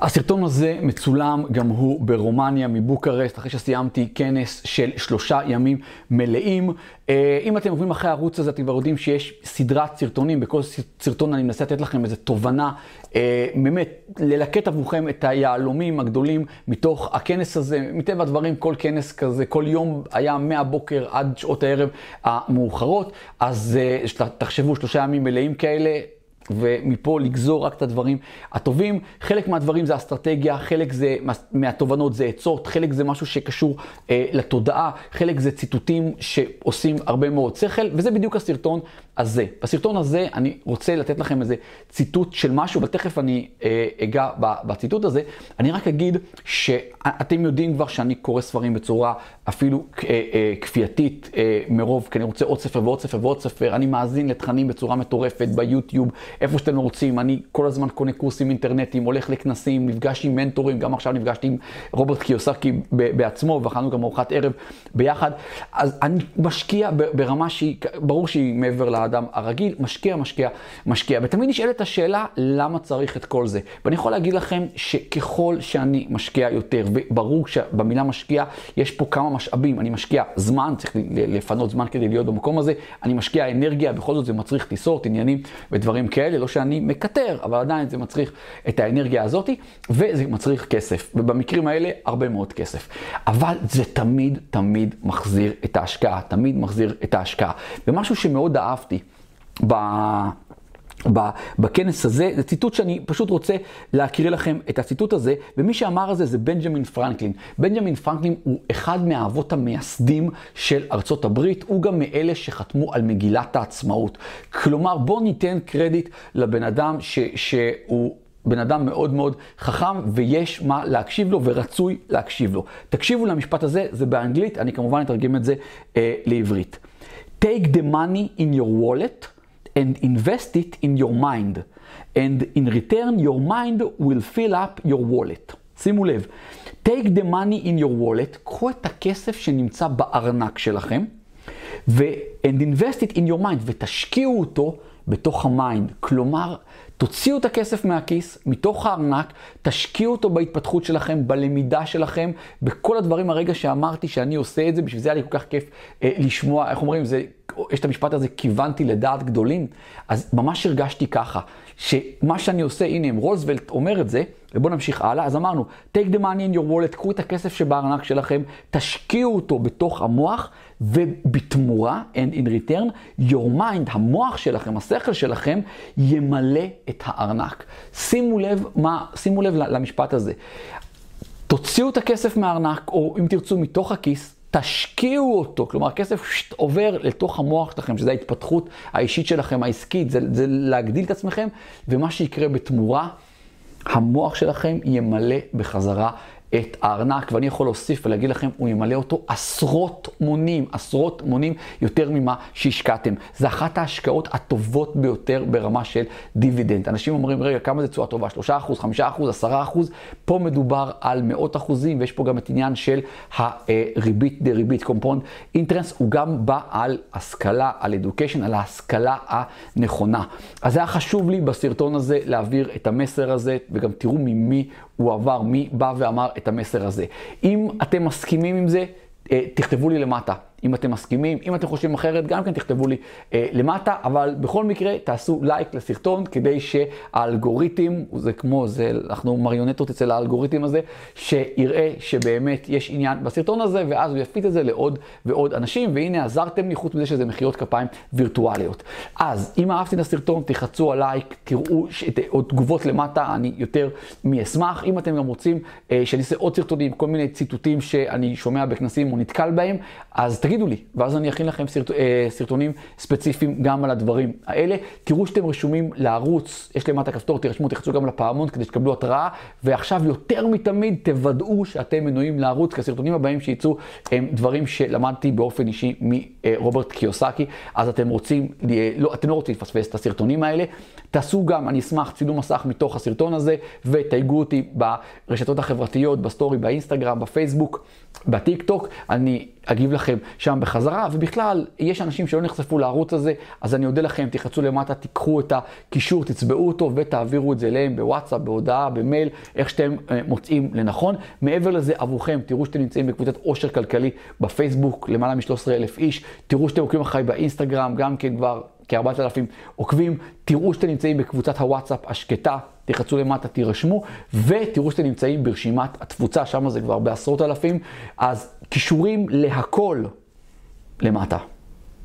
הסרטון הזה מצולם גם הוא ברומניה מבוקרסט, אחרי שסיימתי כנס של שלושה ימים מלאים. אה, אם אתם עוברים אחרי הערוץ הזה, אתם כבר יודעים שיש סדרת סרטונים, בכל סרטון אני מנסה לתת לכם איזו תובנה, אה, באמת, ללקט עבורכם את היהלומים הגדולים מתוך הכנס הזה. מטבע הדברים, כל כנס כזה, כל יום היה מהבוקר עד שעות הערב המאוחרות, אז אה, תחשבו שלושה ימים מלאים כאלה. ומפה לגזור רק את הדברים הטובים. חלק מהדברים זה אסטרטגיה, חלק זה מהתובנות זה עצות, חלק זה משהו שקשור אה, לתודעה, חלק זה ציטוטים שעושים הרבה מאוד שכל, וזה בדיוק הסרטון הזה. בסרטון הזה אני רוצה לתת לכם איזה ציטוט של משהו, אבל תכף אני אה, אגע בציטוט הזה. אני רק אגיד שאתם יודעים כבר שאני קורא ספרים בצורה אפילו אה, אה, כפייתית אה, מרוב, כי אני רוצה עוד ספר ועוד ספר ועוד ספר. אני מאזין לתכנים בצורה מטורפת ביוטיוב, איפה שאתם רוצים. אני כל הזמן קונה קורסים אינטרנטיים, הולך לכנסים, נפגש עם מנטורים, גם עכשיו נפגשתי עם רוברט קיוסקי בעצמו, ואכלנו גם ארוחת ערב ביחד. אז אני משקיע ברמה שהיא, ברור שהיא מעבר לאדם הרגיל, משקיע, משקיע, משקיע. ותמיד נשאלת השאלה, למה צריך את כל זה? ואני יכול להגיד לכם שככל שאני משקיע יותר, וברור שבמילה משקיע יש פה כמה משאבים. אני משקיע זמן, צריך לפנות זמן כדי להיות במקום הזה, אני משקיע אנרגיה, בכל זאת זה מצריך טיסות, עניינים ודברים כאלה. לא שאני מקטר, אבל עדיין זה מצריך את האנרגיה הזאתי, וזה מצריך כסף. ובמקרים האלה, הרבה מאוד כסף. אבל זה תמיד, תמיד מחזיר את ההשקעה, תמיד מחזיר את ההשקעה. ומשהו שמאוד אהבתי, ב... בכנס הזה, זה ציטוט שאני פשוט רוצה להקריא לכם את הציטוט הזה, ומי שאמר את זה זה בנג'מין פרנקלין. בנג'מין פרנקלין הוא אחד מהאבות המייסדים של ארצות הברית, הוא גם מאלה שחתמו על מגילת העצמאות. כלומר, בואו ניתן קרדיט לבן אדם ש, שהוא... בן אדם מאוד מאוד חכם ויש מה להקשיב לו ורצוי להקשיב לו. תקשיבו למשפט הזה, זה באנגלית, אני כמובן אתרגם את זה אה, לעברית. Take the money in your wallet and invest it in your mind. And in return, your mind will fill up your wallet. שימו לב, take the money in your wallet, קחו את הכסף שנמצא בארנק שלכם, ו- and invest it in your mind, ותשקיעו אותו בתוך ה mind. כלומר, תוציאו את הכסף מהכיס, מתוך הארנק, תשקיעו אותו בהתפתחות שלכם, בלמידה שלכם, בכל הדברים הרגע שאמרתי שאני עושה את זה, בשביל זה היה לי כל כך כיף אה, לשמוע, איך אומרים, זה, יש את המשפט הזה, כיוונתי לדעת גדולים, אז ממש הרגשתי ככה, שמה שאני עושה, הנה, אם רוזוולט אומר את זה, ובואו נמשיך הלאה, אז אמרנו, take the money in your wallet, קחו את הכסף שבארנק שלכם, תשקיעו אותו בתוך המוח, ובתמורה, and in return, your mind, המוח שלכם, השכל שלכם, ימלא את הארנק. שימו לב, מה, שימו לב למשפט הזה. תוציאו את הכסף מהארנק, או אם תרצו, מתוך הכיס, תשקיעו אותו, כלומר הכסף עובר לתוך המוח שלכם, שזה ההתפתחות האישית שלכם, העסקית, זה, זה להגדיל את עצמכם, ומה שיקרה בתמורה, המוח שלכם ימלא בחזרה את הארנק, ואני יכול להוסיף ולהגיד לכם, הוא ימלא אותו עשרות מונים, עשרות מונים יותר ממה שהשקעתם. זה אחת ההשקעות הטובות ביותר ברמה של דיבידנד. אנשים אומרים, רגע, כמה זה תשואה טובה? 3%, 5%, 10%? פה מדובר על מאות אחוזים, ויש פה גם את עניין של הריבית דריבית, compound interest, הוא גם בא על השכלה, על education, על ההשכלה הנכונה. אז היה חשוב לי בסרטון הזה להעביר את המסר הזה, וגם תראו ממי הוא עבר, מי בא ואמר את המסר הזה. אם אתם מסכימים עם זה, אה, תכתבו לי למטה. אם אתם מסכימים, אם אתם חושבים אחרת, גם כן תכתבו לי אה, למטה, אבל בכל מקרה תעשו לייק לסרטון כדי שהאלגוריתם, זה כמו, זה, אנחנו מריונטות אצל האלגוריתם הזה, שיראה שבאמת יש עניין בסרטון הזה, ואז הוא יפיץ את זה לעוד ועוד אנשים, והנה עזרתם לי חוץ מזה שזה מחיאות כפיים וירטואליות. אז אם אהבתי את הסרטון, תחצו על לייק, תראו שאת, עוד תגובות למטה, אני יותר מאשמח. אם אתם גם רוצים אה, שאני אעשה עוד סרטונים, כל מיני ציטוטים שאני שומע בכנסים או נתקל בהם, אז תגידו לי, ואז אני אכין לכם סרט, אה, סרטונים ספציפיים גם על הדברים האלה. תראו שאתם רשומים לערוץ, יש למטה כפתור, תרשמו, תחצו גם לפעמון כדי שתקבלו התראה, ועכשיו יותר מתמיד תוודאו שאתם מנויים לערוץ, כי הסרטונים הבאים שיצאו הם דברים שלמדתי באופן אישי מרוברט קיוסקי, אז אתם רוצים, לא, אתם לא רוצים לפספס את הסרטונים האלה. תעשו גם, אני אשמח, צילום מסך מתוך הסרטון הזה, ותייגו אותי ברשתות החברתיות, בסטורי, באינסטגרם, בפייסבוק, בטיק טוק. אני אגיב לכם שם בחזרה, ובכלל, יש אנשים שלא נחשפו לערוץ הזה, אז אני אודה לכם, תלחצו למטה, תיקחו את הקישור, תצבעו אותו ותעבירו את זה אליהם בוואטסאפ, בהודעה, במייל, איך שאתם אה, מוצאים לנכון. מעבר לזה, עבורכם, תראו שאתם נמצאים בקבוצת עושר כלכלי בפייסבוק, למעלה מ-13,000 איש, תראו שאתם עוקבים אחריי באינסטגרם, גם כן כבר כ-4,000 עוקבים, תראו שאתם נמצאים בקבוצת הוואטסאפ השקטה, תחצו למטה, תירשמו, ותראו שאתם נמצאים ברשימת התפוצה, שם זה כבר בעשרות אלפים, אז קישורים להכל למטה.